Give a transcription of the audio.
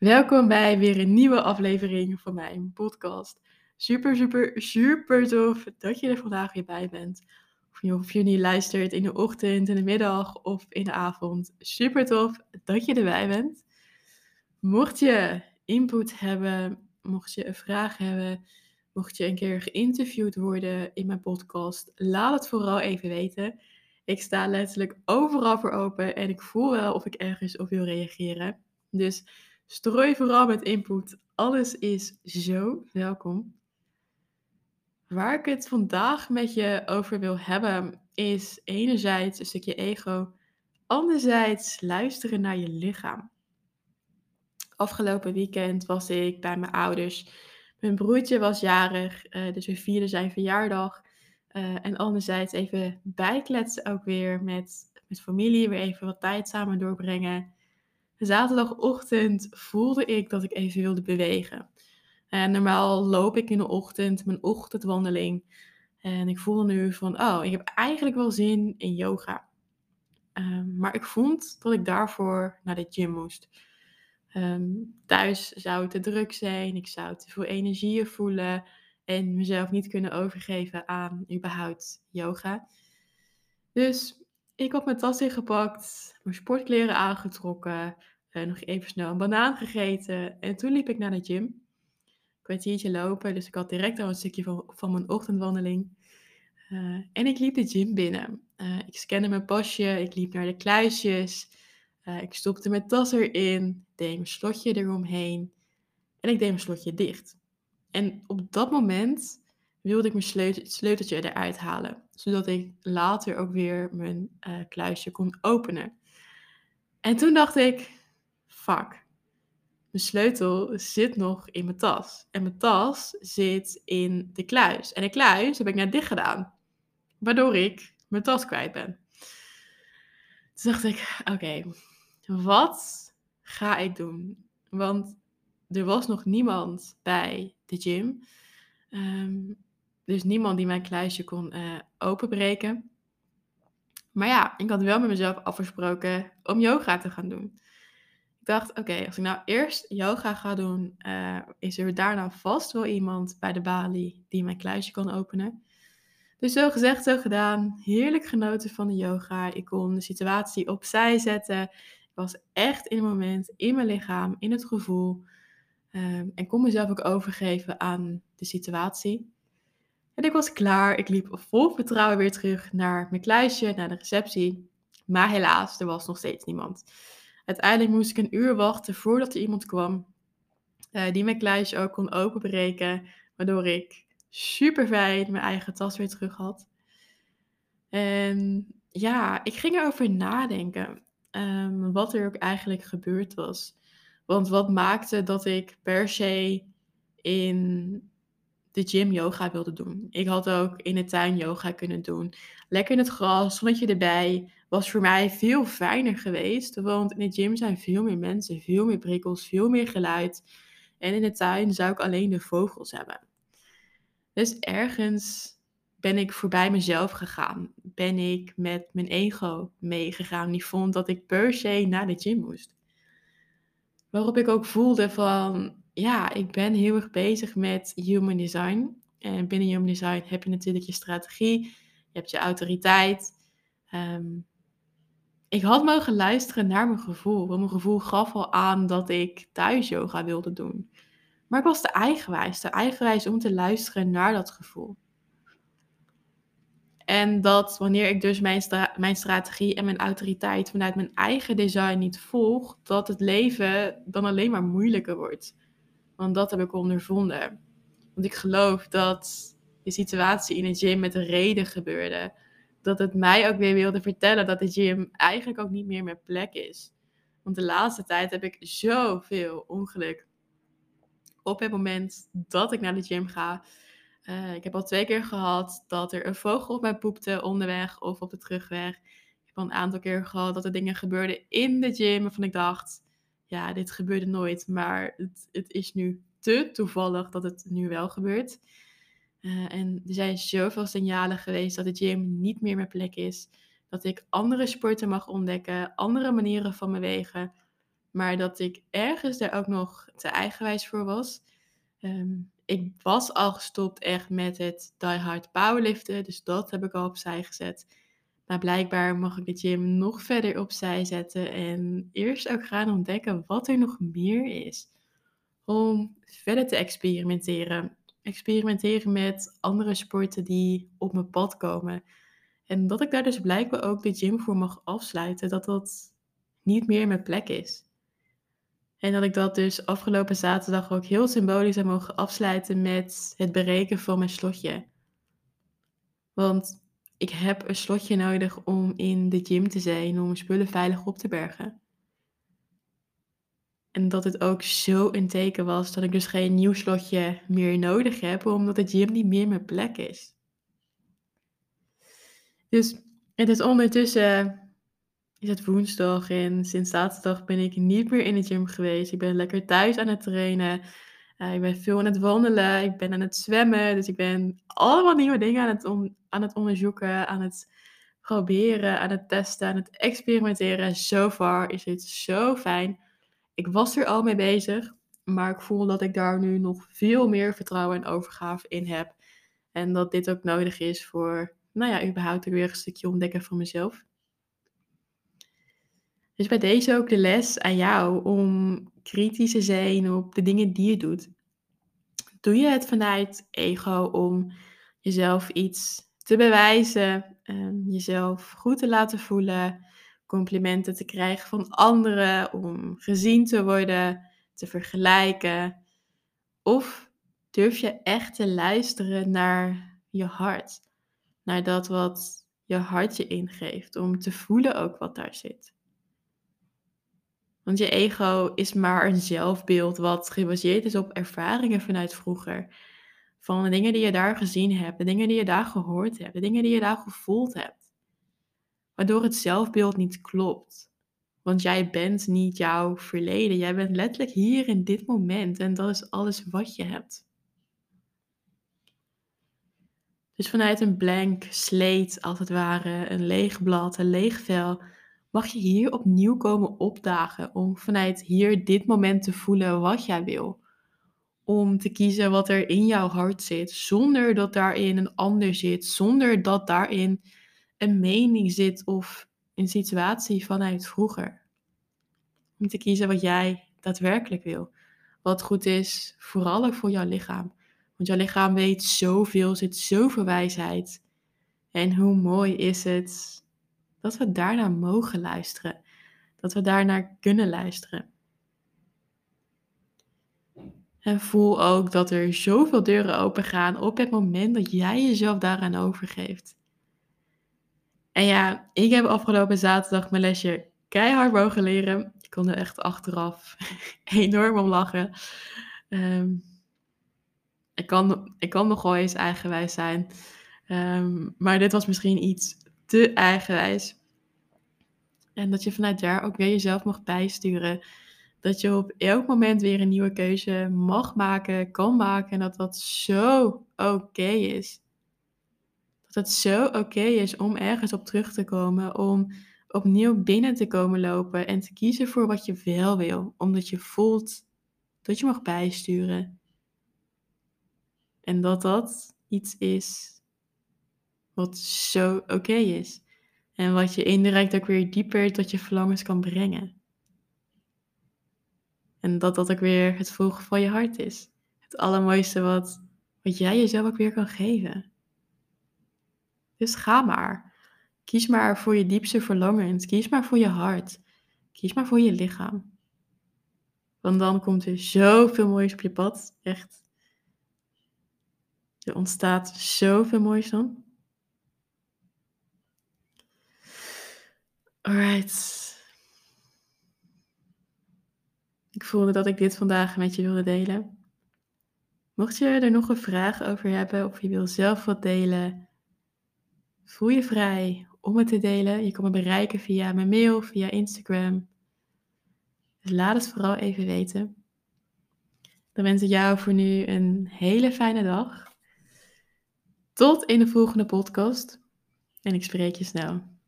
Welkom bij weer een nieuwe aflevering van mijn podcast. Super, super, super tof dat je er vandaag weer bij bent. Of je, of je luistert in de ochtend, in de middag of in de avond. Super tof dat je erbij bent. Mocht je input hebben, mocht je een vraag hebben, mocht je een keer geïnterviewd worden in mijn podcast, laat het vooral even weten. Ik sta letterlijk overal voor open en ik voel wel of ik ergens op wil reageren. Dus Strooi vooral met input. Alles is zo welkom. Waar ik het vandaag met je over wil hebben, is enerzijds een stukje ego, anderzijds luisteren naar je lichaam. Afgelopen weekend was ik bij mijn ouders. Mijn broertje was jarig, uh, dus we vierden zijn verjaardag. Uh, en anderzijds even bijkletsen ook weer met, met familie, weer even wat tijd samen doorbrengen. Zaterdagochtend voelde ik dat ik even wilde bewegen. En normaal loop ik in de ochtend mijn ochtendwandeling. En ik voelde nu van, oh, ik heb eigenlijk wel zin in yoga. Um, maar ik vond dat ik daarvoor naar de gym moest. Um, thuis zou het te druk zijn, ik zou te veel energieën voelen en mezelf niet kunnen overgeven aan überhaupt yoga. Dus ik had mijn tas ingepakt, mijn sportkleren aangetrokken, uh, nog even snel een banaan gegeten en toen liep ik naar de gym. Een kwartiertje lopen, dus ik had direct al een stukje van, van mijn ochtendwandeling. Uh, en ik liep de gym binnen. Uh, ik scande mijn pasje, ik liep naar de kluisjes. ik stopte mijn tas erin, deed mijn slotje eromheen en ik deed mijn slotje dicht. En op dat moment wilde ik mijn sleuteltje eruit halen, zodat ik later ook weer mijn kluisje kon openen. En toen dacht ik, fuck, mijn sleutel zit nog in mijn tas. En mijn tas zit in de kluis. En de kluis heb ik net dicht gedaan. Waardoor ik mijn tas kwijt ben. Toen dacht ik, oké, wat ga ik doen? Want er was nog niemand bij de gym. Ehm, dus niemand die mijn kluisje kon uh, openbreken. Maar ja, ik had wel met mezelf afgesproken om yoga te gaan doen. Dacht, oké, als ik nou eerst yoga ga doen, uh, is er daarna vast wel iemand bij de balie die mijn kluisje kan openen. Dus zo gezegd, zo gedaan. Heerlijk genoten van de yoga. Ik kon de situatie opzij zetten. Ik was echt in het moment, in mijn lichaam, in het gevoel. Um, en kon mezelf ook overgeven aan de situatie. En ik was klaar. Ik liep vol vertrouwen weer terug naar mijn kluisje, naar de receptie. Maar helaas, er was nog steeds niemand. Uiteindelijk moest ik een uur wachten voordat er iemand kwam uh, die mijn kluisje ook kon openbreken, waardoor ik super fijn mijn eigen tas weer terug had. En ja, ik ging erover nadenken um, wat er ook eigenlijk gebeurd was. Want wat maakte dat ik per se in de gym yoga wilde doen. Ik had ook in de tuin yoga kunnen doen. Lekker in het gras, zonnetje erbij. Was voor mij veel fijner geweest. Want in de gym zijn veel meer mensen, veel meer prikkels, veel meer geluid. En in de tuin zou ik alleen de vogels hebben. Dus ergens ben ik voorbij mezelf gegaan. Ben ik met mijn ego meegegaan. Die vond dat ik per se naar de gym moest. Waarop ik ook voelde van, ja, ik ben heel erg bezig met human design. En binnen human design heb je natuurlijk je strategie, je hebt je autoriteit. Um, ik had mogen luisteren naar mijn gevoel. Want mijn gevoel gaf al aan dat ik thuis yoga wilde doen. Maar ik was te eigenwijs. Te eigenwijs om te luisteren naar dat gevoel. En dat wanneer ik dus mijn, mijn strategie en mijn autoriteit vanuit mijn eigen design niet volg, dat het leven dan alleen maar moeilijker wordt. Want dat heb ik ondervonden. Want ik geloof dat de situatie in de gym met een reden gebeurde. Dat het mij ook weer wilde vertellen dat de gym eigenlijk ook niet meer mijn plek is. Want de laatste tijd heb ik zoveel ongeluk. Op het moment dat ik naar de gym ga. Uh, ik heb al twee keer gehad dat er een vogel op mij poepte onderweg of op de terugweg. Ik heb al een aantal keer gehad dat er dingen gebeurden in de gym waarvan ik dacht ja, dit gebeurde nooit, maar het, het is nu te toevallig dat het nu wel gebeurt. Uh, en er zijn zoveel signalen geweest dat de gym niet meer mijn plek is. Dat ik andere sporten mag ontdekken, andere manieren van bewegen. maar dat ik ergens daar ook nog te eigenwijs voor was. Ehm, ik was al gestopt echt met het die hard powerliften, dus dat heb ik al opzij gezet. Maar blijkbaar mag ik de gym nog verder opzij zetten en eerst ook gaan ontdekken wat er nog meer is. Om verder te experimenteren. Experimenteren met andere sporten die op mijn pad komen. En dat ik daar dus blijkbaar ook de gym voor mag afsluiten, dat dat niet meer mijn plek is. En dat ik dat dus afgelopen zaterdag ook heel symbolisch heb mogen afsluiten met het bereiken van mijn slotje. Want ik heb een slotje nodig om in de gym te zijn, om spullen veilig op te bergen. En dat het ook zo een teken was dat ik dus geen nieuw slotje meer nodig heb, omdat de gym niet meer mijn plek is. Dus het is ondertussen is het woensdag en sinds zaterdag ben ik niet meer in de gym geweest. Ik ben lekker thuis aan het trainen. Uh, ik ben veel aan het wandelen. Ik ben aan het zwemmen. Dus ik ben allemaal nieuwe dingen aan het, aan het onderzoeken, aan het proberen, aan het testen, aan het experimenteren. So far is het zo fijn. Ik was er al mee bezig, maar ik voel dat ik daar nu nog veel meer vertrouwen en overgave in heb. En dat dit ook nodig is voor, nou ja, überhaupt weer een stukje ontdekken van mezelf. Dus bij deze ook de les aan jou om kritisch te zijn op de dingen die je doet. Doe je het vanuit ego om jezelf iets te bewijzen, um, jezelf goed te laten voelen, complimenten te krijgen van anderen, om gezien te worden, te vergelijken? Of durf je echt te luisteren naar je hart, naar dat wat je hart je ingeeft, om te voelen ook wat daar zit? Want je ego is maar een zelfbeeld wat gebaseerd is op ervaringen vanuit vroeger. Van de dingen die je daar gezien hebt, de dingen die je daar gehoord hebt, de dingen die je daar gevoeld hebt. Waardoor het zelfbeeld niet klopt. Want jij bent niet jouw verleden. Jij bent letterlijk hier in dit moment en dat is alles wat je hebt. Dus vanuit een blank slate, als het ware, een leeg blad, een leeg vel, mag je hier opnieuw komen opdagen om vanuit hier dit moment te voelen wat jij wil. Om te kiezen wat er in jouw hart zit, zonder dat daarin een ander zit, zonder dat daarin een mening zit of een situatie vanuit vroeger. Om te kiezen wat jij daadwerkelijk wil. Wat goed is, vooral ook voor jouw lichaam. Want jouw lichaam weet zoveel, zit zoveel wijsheid. En hoe mooi is het dat we daarnaar mogen luisteren. Dat we daarnaar kunnen luisteren. En voel ook dat er zoveel deuren open gaan op het moment dat jij jezelf daaraan overgeeft. En ja, ik heb afgelopen zaterdag mijn lesje keihard mogen leren. Ik kon er echt achteraf enorm om lachen. Ehm, ik, kan, ik kan nogal eens eigenwijs zijn. Ehm, maar dit was misschien iets te eigenwijs. En dat je vanuit daar ook weer jezelf mag bijsturen. Dat je op elk moment weer een nieuwe keuze mag maken, kan maken. En dat dat zo oké is. Dat het zo oké is om ergens op terug te komen. Om opnieuw binnen te komen lopen. En te kiezen voor wat je wel wil. Omdat je voelt dat je mag bijsturen. En dat dat iets is wat zo oké is. En wat je indirect ook weer dieper tot je verlangens kan brengen. En dat dat ook weer het volgen van je hart is. Het allermooiste wat, wat jij jezelf ook weer kan geven. Dus ga maar. Kies maar voor je diepste verlangens. Kies maar voor je hart. Kies maar voor je lichaam. Want dan komt er zoveel moois op je pad. Echt. Er ontstaat zoveel moois dan. Alright. Ik voelde dat ik dit vandaag met je wilde delen. Mocht je er nog een vraag over hebben of je wil zelf wat delen, voel je vrij om het te delen. Je kan me bereiken via mijn mail, via Instagram. Dus laat het vooral even weten. Dan wens ik jou voor nu een hele fijne dag. Tot in de volgende podcast. En ik spreek je snel.